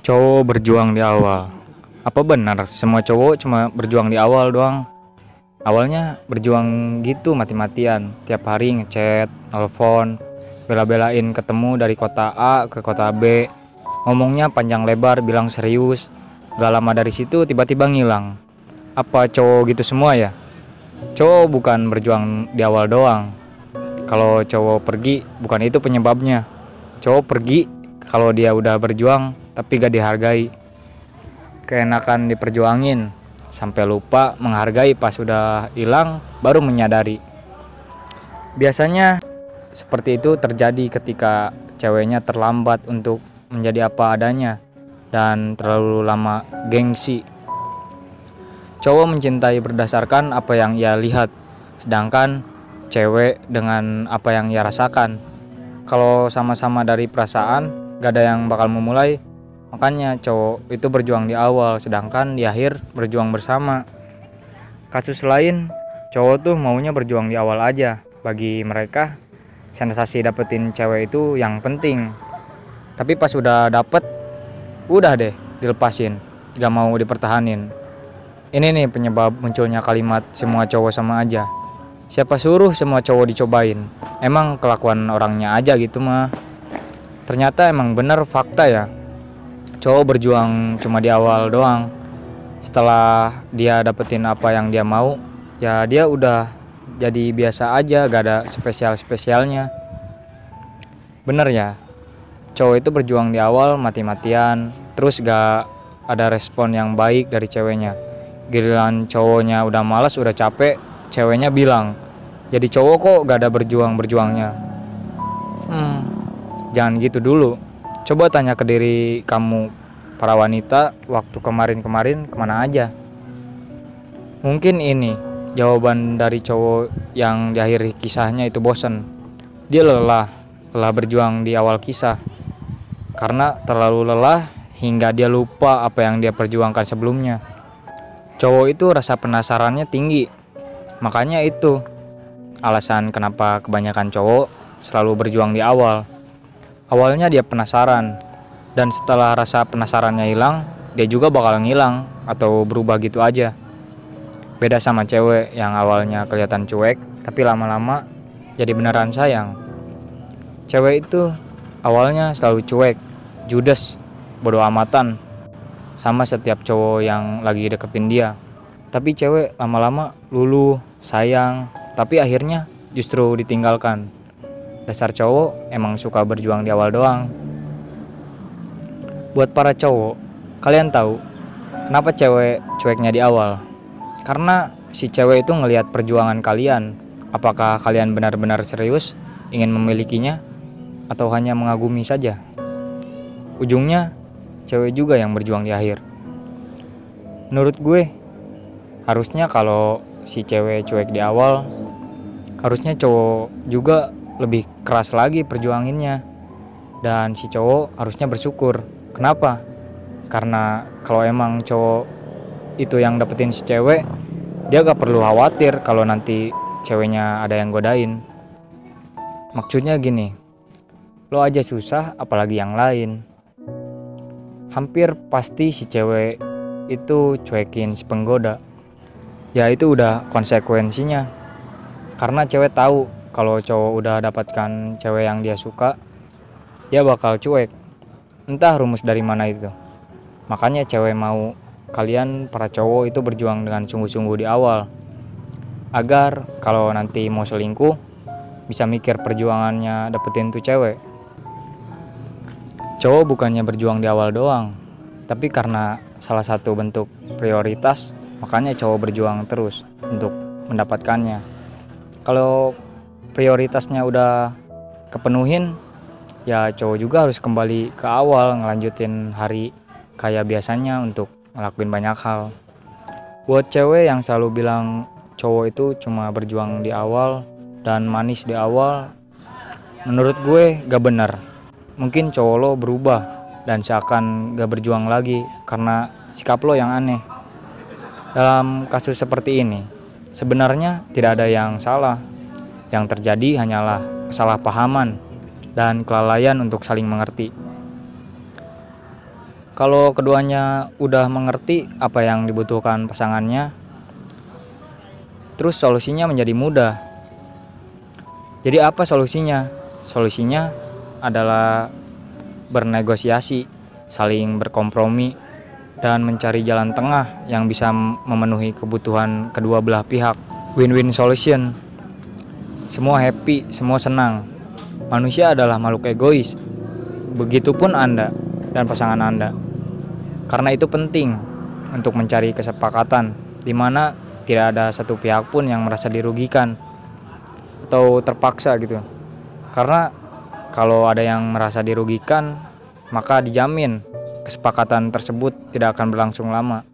Cowok berjuang di awal. Apa benar semua cowok cuma berjuang di awal doang? Awalnya berjuang gitu mati-matian, tiap hari ngechat, nelfon, bela-belain ketemu dari kota A ke kota B. Ngomongnya panjang lebar, bilang serius. Gak lama dari situ tiba-tiba ngilang. Apa cowok gitu semua ya? Cowok bukan berjuang di awal doang. Kalau cowok pergi, bukan itu penyebabnya. Cowok pergi kalau dia udah berjuang tapi gak dihargai. Keenakan diperjuangin sampai lupa menghargai pas udah hilang baru menyadari. Biasanya seperti itu terjadi ketika ceweknya terlambat untuk menjadi apa adanya dan terlalu lama gengsi. Cowok mencintai berdasarkan apa yang ia lihat, sedangkan cewek dengan apa yang ia rasakan. Kalau sama-sama dari perasaan, gak ada yang bakal memulai, Makanya cowok itu berjuang di awal, sedangkan di akhir berjuang bersama. Kasus lain, cowok tuh maunya berjuang di awal aja. Bagi mereka, sensasi dapetin cewek itu yang penting. Tapi pas udah dapet, udah deh dilepasin, gak mau dipertahanin. Ini nih penyebab munculnya kalimat semua cowok sama aja. Siapa suruh semua cowok dicobain? Emang kelakuan orangnya aja gitu mah. Ternyata emang bener fakta ya cowok berjuang cuma di awal doang. Setelah dia dapetin apa yang dia mau ya dia udah jadi biasa aja gak ada spesial spesialnya bener ya cowok itu berjuang di awal mati-matian terus gak ada respon yang baik dari ceweknya. Giliran cowoknya udah malas udah capek ceweknya bilang jadi cowok kok gak ada berjuang berjuangnya hmm jangan gitu dulu Coba tanya ke diri kamu, para wanita, waktu kemarin-kemarin ke mana aja? Mungkin ini jawaban dari cowok yang di akhir kisahnya itu bosan. Dia lelah, lelah berjuang di awal kisah. Karena terlalu lelah hingga dia lupa apa yang dia perjuangkan sebelumnya. Cowok itu rasa penasarannya tinggi. Makanya itu alasan kenapa kebanyakan cowok selalu berjuang di awal. Awalnya dia penasaran, dan setelah rasa penasarannya hilang, dia juga bakal ngilang atau berubah gitu aja. Beda sama cewek yang awalnya kelihatan cuek, tapi lama-lama jadi beneran sayang. Cewek itu awalnya selalu cuek, judes, bodoh amatan, sama setiap cowok yang lagi deketin dia. Tapi cewek lama-lama luluh, sayang, tapi akhirnya justru ditinggalkan dasar cowok emang suka berjuang di awal doang. Buat para cowok kalian tahu kenapa cewek cueknya di awal? Karena si cewek itu ngelihat perjuangan kalian. Apakah kalian benar-benar serius ingin memilikinya atau hanya mengagumi saja? Ujungnya cewek juga yang berjuang di akhir. Menurut gue harusnya kalau si cewek cuek di awal harusnya cowok juga lebih keras lagi perjuanginnya. Dan si cowok harusnya bersyukur. Kenapa? Karena kalau emang cowok itu yang dapetin si cewek dia gak perlu khawatir kalau nanti ceweknya ada yang godain. Maksudnya gini lo aja susah apalagi yang lain. Hampir pasti si cewek itu cuekin si penggoda. Ya itu udah konsekuensinya. Karena cewek tahu kalau cowok udah dapatkan cewek yang dia suka dia bakal cuek. Entah rumus dari mana itu. Makanya cewek mau kalian para cowok itu berjuang dengan sungguh-sungguh di awal. Agar kalau nanti mau selingkuh bisa mikir perjuangannya dapetin tuh cewek. Cowok bukannya berjuang di awal doang tapi karena salah satu bentuk prioritas makanya cowok berjuang terus untuk mendapatkannya. Kalau prioritasnya udah kepenuhin ya cowok juga harus kembali ke awal ngelanjutin hari kayak biasanya untuk ngelakuin banyak hal. Buat cewek yang selalu bilang cowok itu cuma berjuang di awal dan manis di awal menurut gue gak benar. Mungkin cowok lo berubah dan seakan gak berjuang lagi karena sikap lo yang aneh. Dalam kasus seperti ini sebenarnya tidak ada yang salah yang terjadi hanyalah kesalahpahaman dan kelalaian untuk saling mengerti. Kalau keduanya udah mengerti apa yang dibutuhkan pasangannya, terus solusinya menjadi mudah. Jadi apa solusinya? Solusinya adalah bernegosiasi, saling berkompromi, dan mencari jalan tengah yang bisa memenuhi kebutuhan kedua belah pihak. Win-win solution. Semua happy, semua senang. Manusia adalah makhluk egois. Begitupun Anda dan pasangan Anda. Karena itu penting untuk mencari kesepakatan di mana tidak ada satu pihak pun yang merasa dirugikan atau terpaksa gitu. Karena kalau ada yang merasa dirugikan, maka dijamin kesepakatan tersebut tidak akan berlangsung lama.